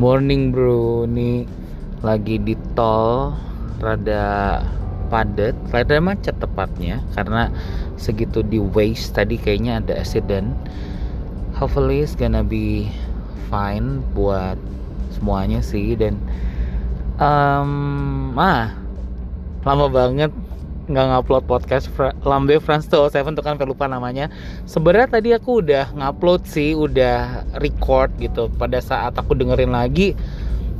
Morning bro, nih lagi di tol rada padat, rada macet tepatnya karena segitu di waste. Tadi kayaknya ada accident. Hopefully it's gonna be fine buat semuanya sih. Dan um, ah lama banget nggak ngupload podcast Fra Lambe France 207 tuh kan lupa namanya. Sebenarnya tadi aku udah ngupload sih udah record gitu. Pada saat aku dengerin lagi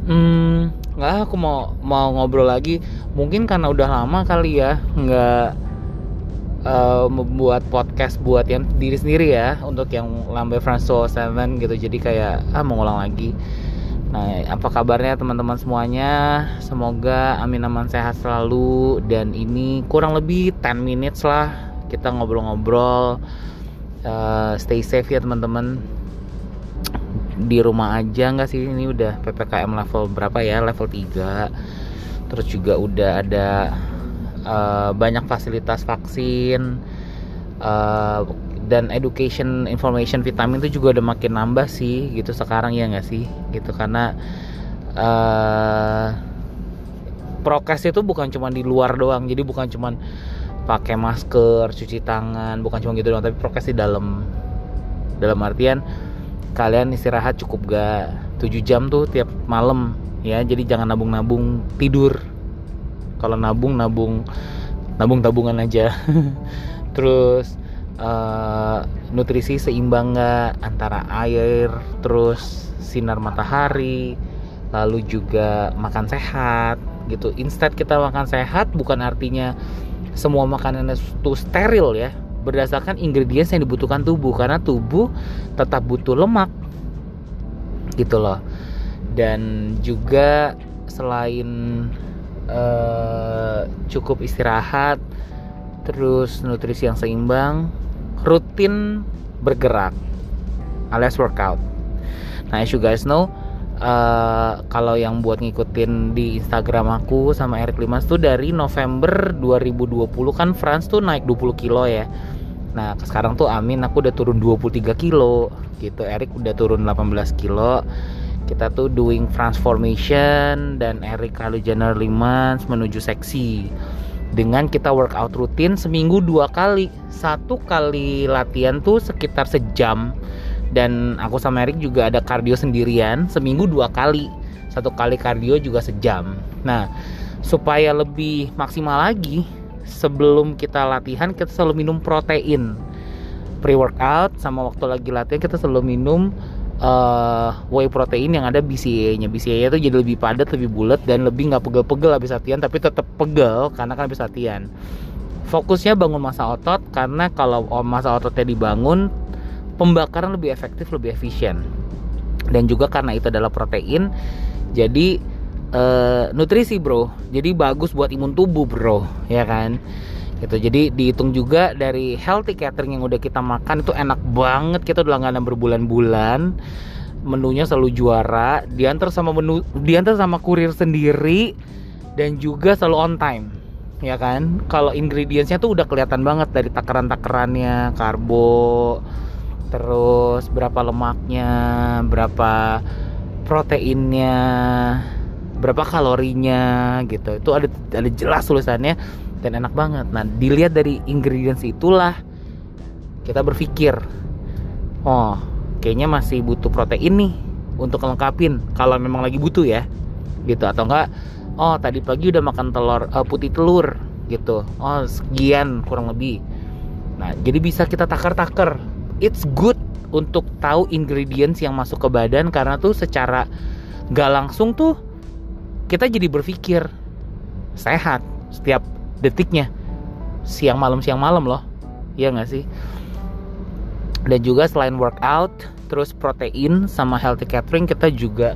hmm nggak aku mau mau ngobrol lagi. Mungkin karena udah lama kali ya nggak uh, membuat podcast buat yang diri sendiri ya untuk yang Lambe France 207 gitu. Jadi kayak ah mau ngulang lagi Nah, apa kabarnya teman-teman semuanya? Semoga amin aman sehat selalu dan ini kurang lebih 10 minutes lah kita ngobrol-ngobrol. Uh, stay safe ya teman-teman. Di rumah aja nggak sih ini udah PPKM level berapa ya? Level 3. Terus juga udah ada uh, banyak fasilitas vaksin. Uh, dan education information vitamin itu juga udah makin nambah sih gitu sekarang ya nggak sih? Gitu karena uh, prokes itu bukan cuma di luar doang. Jadi bukan cuma pakai masker cuci tangan bukan cuma gitu doang tapi prokes di dalam. Dalam artian kalian istirahat cukup gak 7 jam tuh tiap malam ya. Jadi jangan nabung-nabung tidur. Kalau nabung nabung nabung tabungan aja. Terus uh, nutrisi seimbang nggak antara air terus sinar matahari lalu juga makan sehat gitu. Instead kita makan sehat bukan artinya semua makanan itu steril ya. Berdasarkan ingredients yang dibutuhkan tubuh karena tubuh tetap butuh lemak gitu loh. Dan juga selain uh, cukup istirahat terus nutrisi yang seimbang rutin bergerak alias workout. Nah, as you guys know, uh, kalau yang buat ngikutin di Instagram aku sama Eric Limas tuh dari November 2020 kan France tuh naik 20 kilo ya. Nah, sekarang tuh Amin aku udah turun 23 kilo gitu. Eric udah turun 18 kilo. Kita tuh doing transformation dan Eric Jenner Limans menuju seksi dengan kita workout rutin seminggu dua kali. Satu kali latihan tuh sekitar sejam. Dan aku sama Erik juga ada kardio sendirian seminggu dua kali. Satu kali kardio juga sejam. Nah supaya lebih maksimal lagi sebelum kita latihan kita selalu minum protein. Pre workout sama waktu lagi latihan kita selalu minum uh, whey protein yang ada BCA-nya. BCA-nya itu jadi lebih padat, lebih bulat dan lebih nggak pegel-pegel habis latihan, tapi tetap pegel karena kan habis latihan. Fokusnya bangun masa otot karena kalau masa ototnya dibangun, pembakaran lebih efektif, lebih efisien. Dan juga karena itu adalah protein, jadi uh, nutrisi bro, jadi bagus buat imun tubuh bro, ya kan? Gitu. Jadi dihitung juga dari healthy catering yang udah kita makan itu enak banget. Kita udah langganan berbulan-bulan. Menunya selalu juara. Diantar sama menu diantar sama kurir sendiri. Dan juga selalu on time. Ya kan? Kalau ingredientsnya tuh udah kelihatan banget dari takaran-takarannya. Karbo terus berapa lemaknya berapa proteinnya berapa kalorinya gitu. Itu ada ada jelas tulisannya dan enak banget. Nah, dilihat dari ingredients itulah kita berpikir, oh, kayaknya masih butuh protein nih untuk lengkapin kalau memang lagi butuh ya. Gitu atau enggak oh, tadi pagi udah makan telur uh, putih telur gitu. Oh, sekian kurang lebih. Nah, jadi bisa kita takar-takar. It's good untuk tahu ingredients yang masuk ke badan karena tuh secara gak langsung tuh kita jadi berpikir sehat setiap detiknya. Siang malam siang malam loh. Ya nggak sih? Dan juga selain workout terus protein sama healthy catering kita juga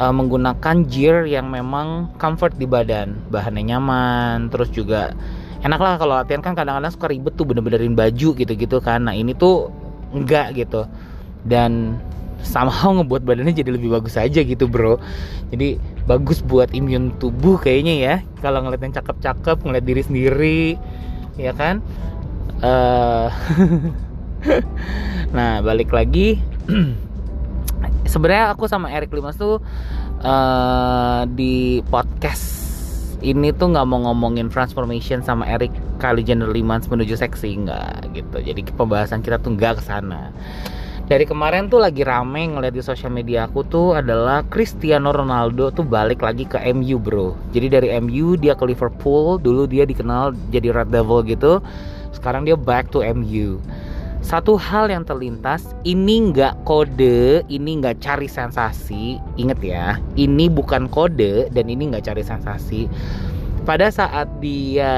uh, menggunakan gear yang memang comfort di badan. Bahannya nyaman terus juga enak lah kalau latihan. Kan kadang-kadang suka ribet tuh bener-benerin baju gitu-gitu kan. Nah ini tuh enggak gitu. Dan somehow ngebuat badannya jadi lebih bagus aja gitu bro. Jadi bagus buat imun tubuh kayaknya ya. Kalau ngeliat yang cakep-cakep ngeliat diri sendiri ya kan? Uh, nah balik lagi. Sebenarnya aku sama Eric Limas tuh uh, di podcast ini tuh nggak mau ngomongin transformation sama Eric kali Jenner Limans menuju seksi nggak gitu. Jadi pembahasan kita tuh nggak ke sana dari kemarin tuh lagi rame ngeliat di sosial media aku tuh adalah Cristiano Ronaldo tuh balik lagi ke MU bro. Jadi dari MU dia ke Liverpool dulu dia dikenal jadi Red Devil gitu. Sekarang dia back to MU satu hal yang terlintas ini nggak kode ini nggak cari sensasi. Inget ya ini bukan kode dan ini nggak cari sensasi pada saat dia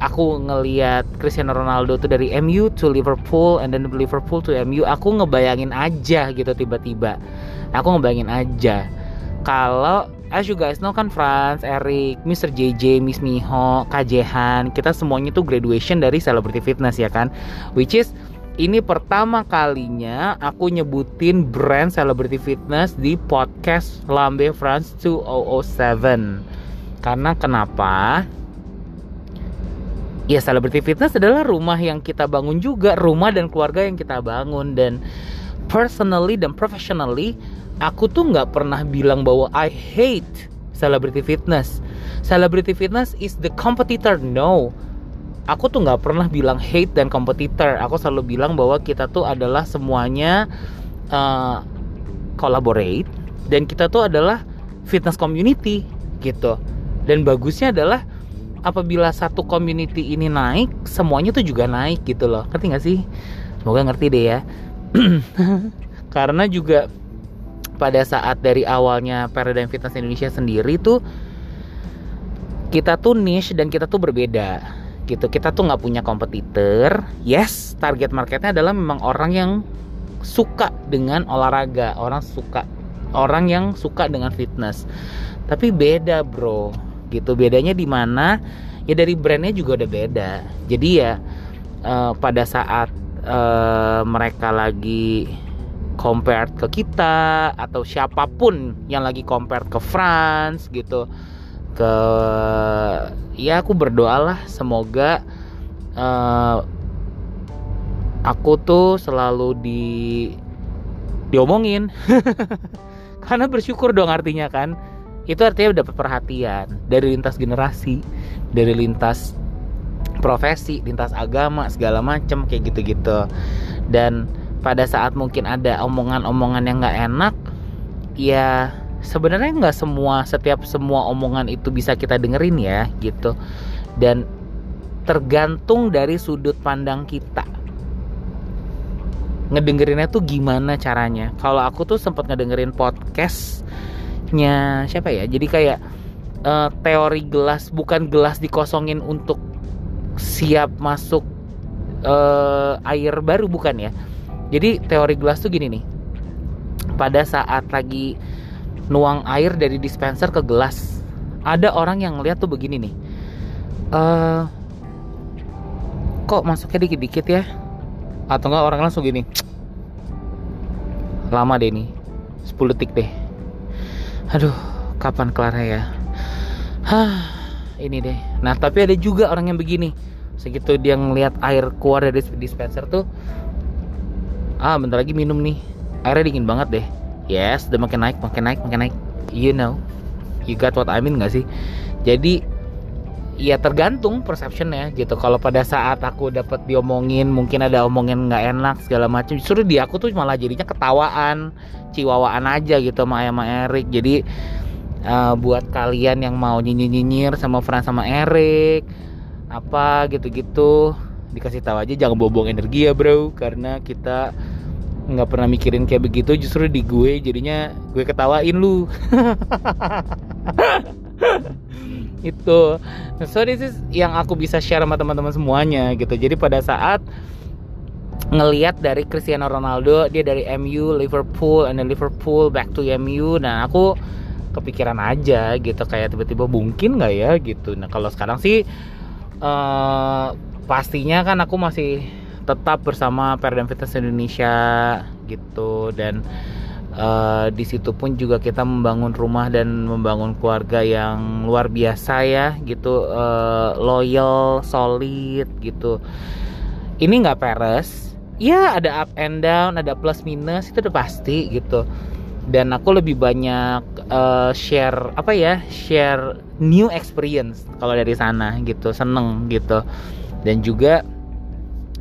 aku ngeliat Cristiano Ronaldo tuh dari MU to Liverpool and then Liverpool to MU aku ngebayangin aja gitu tiba-tiba aku ngebayangin aja kalau as you guys know kan Franz, Eric, Mr. JJ, Miss Miho, Kajehan, kita semuanya tuh graduation dari Celebrity Fitness ya kan, which is ini pertama kalinya aku nyebutin brand celebrity fitness di podcast Lambe France 2007. Karena kenapa? Ya celebrity fitness adalah rumah yang kita bangun juga, rumah dan keluarga yang kita bangun dan personally dan professionally aku tuh nggak pernah bilang bahwa I hate celebrity fitness. Celebrity fitness is the competitor. No, aku tuh nggak pernah bilang hate dan kompetitor aku selalu bilang bahwa kita tuh adalah semuanya uh, collaborate dan kita tuh adalah fitness community gitu dan bagusnya adalah apabila satu community ini naik semuanya tuh juga naik gitu loh. Ngerti gak sih? Semoga ngerti deh ya. Karena juga pada saat dari awalnya Paradigm Fitness Indonesia sendiri tuh kita tuh niche dan kita tuh berbeda gitu. Kita tuh nggak punya kompetitor. Yes target marketnya adalah memang orang yang suka dengan olahraga orang suka orang yang suka dengan fitness. Tapi beda bro gitu. Bedanya di mana? Ya dari brandnya juga udah beda. Jadi ya uh, pada saat uh, mereka lagi compare ke kita atau siapa pun yang lagi compare ke France gitu ke ya aku berdoa lah semoga uh, aku tuh selalu di diomongin. Karena bersyukur dong artinya kan itu artinya dapat perhatian dari lintas generasi dari lintas profesi lintas agama segala macem kayak gitu-gitu. Dan pada saat mungkin ada omongan-omongan yang nggak enak ya sebenarnya nggak semua setiap semua omongan itu bisa kita dengerin ya gitu. Dan tergantung dari sudut pandang kita. Ngedengerinnya tuh gimana caranya? Kalau aku tuh sempat ngedengerin podcastnya siapa ya? Jadi kayak uh, teori gelas bukan gelas dikosongin untuk siap masuk uh, air baru bukan ya? Jadi teori gelas tuh gini nih. Pada saat lagi nuang air dari dispenser ke gelas ada orang yang ngeliat tuh begini nih. Uh, kok masuknya dikit-dikit ya? Atau enggak orang langsung gini lama deh nih 10 detik deh aduh kapan kelarnya ya? Hah, ini deh. Nah tapi ada juga orang yang begini. Segitu dia ngeliat air keluar dari dispenser tuh. Ah bentar lagi minum nih. Airnya dingin banget deh. Yes udah makin naik makin naik makin naik. You know. You got what I mean gak sih? Jadi ya tergantung perceptionnya gitu. Kalau pada saat aku dapat diomongin mungkin ada omongan nggak enak segala macam justru di aku tuh malah jadinya ketawaan ciwawaan aja gitu sama sama Erik jadi uh, buat kalian yang mau nyinyir nyinyir sama Fran sama Erik apa gitu-gitu dikasih tahu aja jangan bobong energi ya bro. Karena kita nggak pernah mikirin kayak begitu. Justru di gue jadinya gue ketawain lu itu. So this is yang aku bisa share sama teman-teman semuanya gitu. Jadi pada saat ngeliat dari Cristiano Ronaldo dia dari MU Liverpool and then Liverpool back to MU nah aku kepikiran aja gitu. Kayak tiba-tiba mungkin nggak ya gitu. Nah kalau sekarang sih uh, pastinya kan aku masih tetap bersama Perdam Fitness Indonesia gitu. Dan uh, di situ pun juga kita membangun rumah dan membangun keluarga yang luar biasa ya gitu. Uh, loyal solid gitu. Ini nggak peres. Ya ada up and down ada plus minus itu udah pasti gitu. Dan aku lebih banyak uh, share apa ya share new experience kalau dari sana gitu. Seneng gitu. Dan juga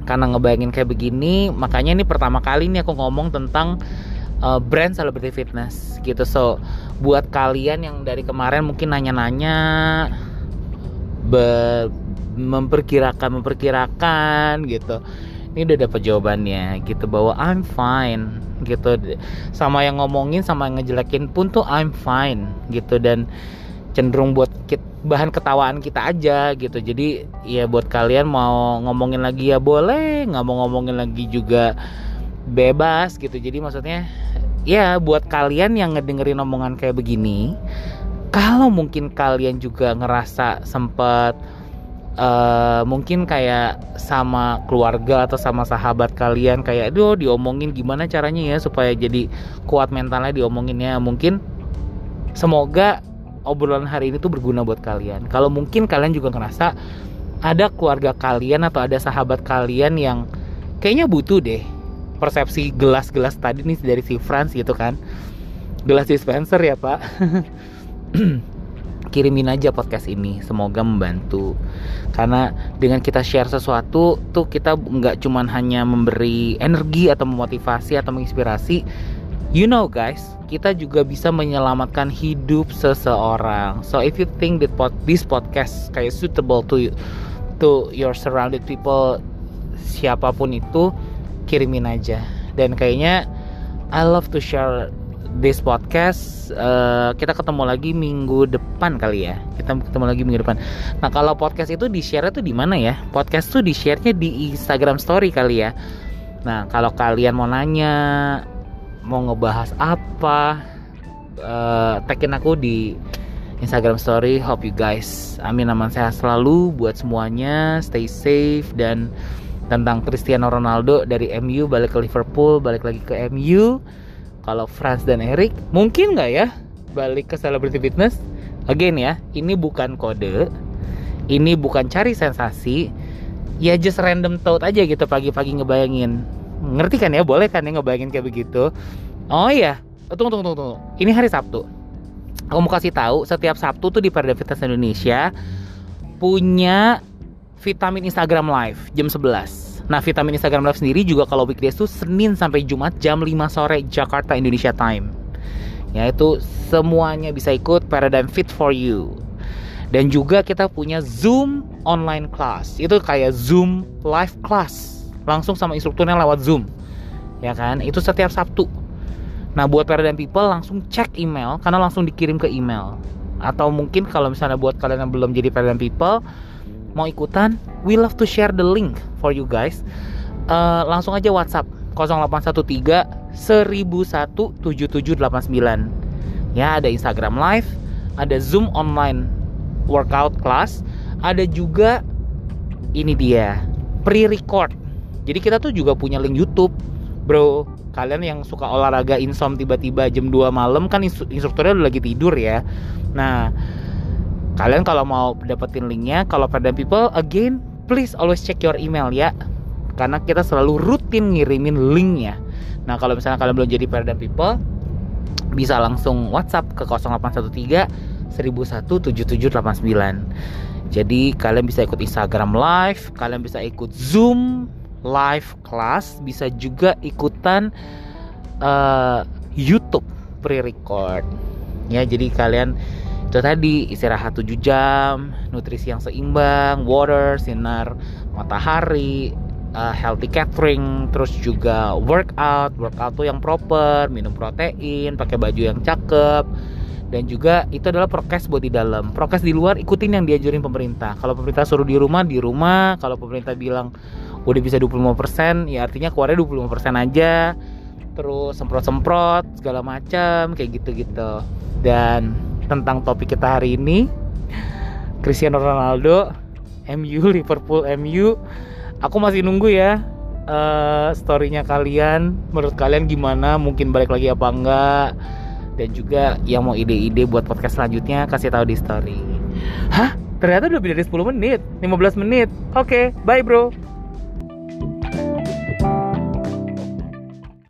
karena ngebayangin kayak begini makanya ini pertama kali nih aku ngomong tentang uh, brand celebrity fitness gitu. So buat kalian yang dari kemarin mungkin nanya-nanya memperkirakan memperkirakan gitu. Ini udah dapat jawabannya gitu bahwa I'm fine gitu. Sama yang ngomongin sama yang ngejelekin pun tuh I'm fine gitu. Dan cenderung buat bahan ketawaan kita aja gitu. Jadi ya buat kalian mau ngomongin lagi ya boleh nggak mau ngomongin lagi juga bebas gitu. Jadi maksudnya ya buat kalian yang ngedengerin omongan kayak begini kalau mungkin kalian juga ngerasa sempet uh, mungkin kayak sama keluarga atau sama sahabat kalian kayak aduh diomongin gimana caranya ya supaya jadi kuat mentalnya diomonginnya mungkin semoga obrolan hari ini tuh berguna buat kalian. Kalau mungkin kalian juga ngerasa ada keluarga kalian atau ada sahabat kalian yang kayaknya butuh deh persepsi gelas-gelas tadi nih dari si Franz gitu kan. Gelas dispenser ya pak. Kirimin aja podcast ini semoga membantu. Karena dengan kita share sesuatu tuh kita nggak cuman hanya memberi energi atau memotivasi atau menginspirasi you know guys kita juga bisa menyelamatkan hidup seseorang. So if you think that pod, this podcast kayak suitable to to your surrounded people siapa pun itu kirimin aja. Dan kayaknya I love to share this podcast uh, kita ketemu lagi minggu depan kali ya. Kita ketemu lagi minggu depan. Nah kalau podcast itu di share tuh di mana ya? Podcast tuh di share nya di Instagram Story kali ya. Nah kalau kalian mau nanya mau ngebahas apa uh, tagin aku di Instagram Story. Hope you guys amin aman sehat selalu buat semuanya. Stay safe dan tentang Cristiano Ronaldo dari MU balik ke Liverpool balik lagi ke MU kalau Franz dan Eric mungkin nggak ya? Balik ke Celebrity Fitness? Again ya ini bukan kode. Ini bukan cari sensasi. Ya just random thought aja gitu pagi-pagi ngebayangin. Ngerti kan ya? Boleh kan ya ngebayangin kayak begitu? Oh iya. Tunggu tunggu tunggu, tunggu. ini hari Sabtu. Aku mau kasih tahu setiap Sabtu tuh di Perda Fitness Indonesia punya vitamin Instagram live jam 11 Nah, vitamin Instagram Live sendiri juga kalau weekdays tuh Senin sampai Jumat jam 5 sore Jakarta Indonesia time. Yaitu semuanya bisa ikut Paradigm Fit for You. Dan juga kita punya Zoom online class. Itu kayak Zoom live class. Langsung sama instrukturnya lewat Zoom. Ya kan? Itu setiap Sabtu. Nah, buat Paradigm People langsung cek email karena langsung dikirim ke email. Atau mungkin kalau misalnya buat kalian yang belum jadi Paradigm People, mau ikutan, we love to share the link for you guys. Uh, langsung aja WhatsApp 0813 1001 7789. Ya, ada Instagram Live, ada Zoom online workout class, ada juga ini dia pre-record. Jadi kita tuh juga punya link YouTube, bro. Kalian yang suka olahraga insom tiba-tiba jam 2 malam kan instrukturnya udah lagi tidur ya. Nah, Kalian kalau mau dapetin linknya, kalau pada people again, please always check your email ya. Karena kita selalu rutin ngirimin linknya. Nah kalau misalnya kalian belum jadi Paradigm People, bisa langsung WhatsApp ke 0813 117789. Jadi kalian bisa ikut Instagram Live, kalian bisa ikut Zoom live class, bisa juga ikutan uh, YouTube pre-record. Ya, jadi kalian itu tadi istirahat 7 jam nutrisi yang seimbang water sinar matahari uh, healthy catering terus juga workout. Workout tuh yang proper minum protein pakai baju yang cakep. Dan juga itu adalah prokes buat di dalam. Prokes di luar ikutin yang diajarin pemerintah. Kalau pemerintah suruh di rumah di rumah. Kalau pemerintah bilang udah bisa 25% ya artinya keluarnya 25% aja. Terus semprot-semprot segala macam kayak gitu-gitu. Dan tentang topik kita hari ini. Cristiano Ronaldo MU Liverpool MU aku masih nunggu ya uh, storynya kalian. Menurut kalian gimana? Mungkin balik lagi apa enggak? Dan juga yang mau ide-ide buat podcast selanjutnya kasih tahu di story. Hah? Ternyata udah lebih dari 10 menit 15 menit. Oke okay, bye bro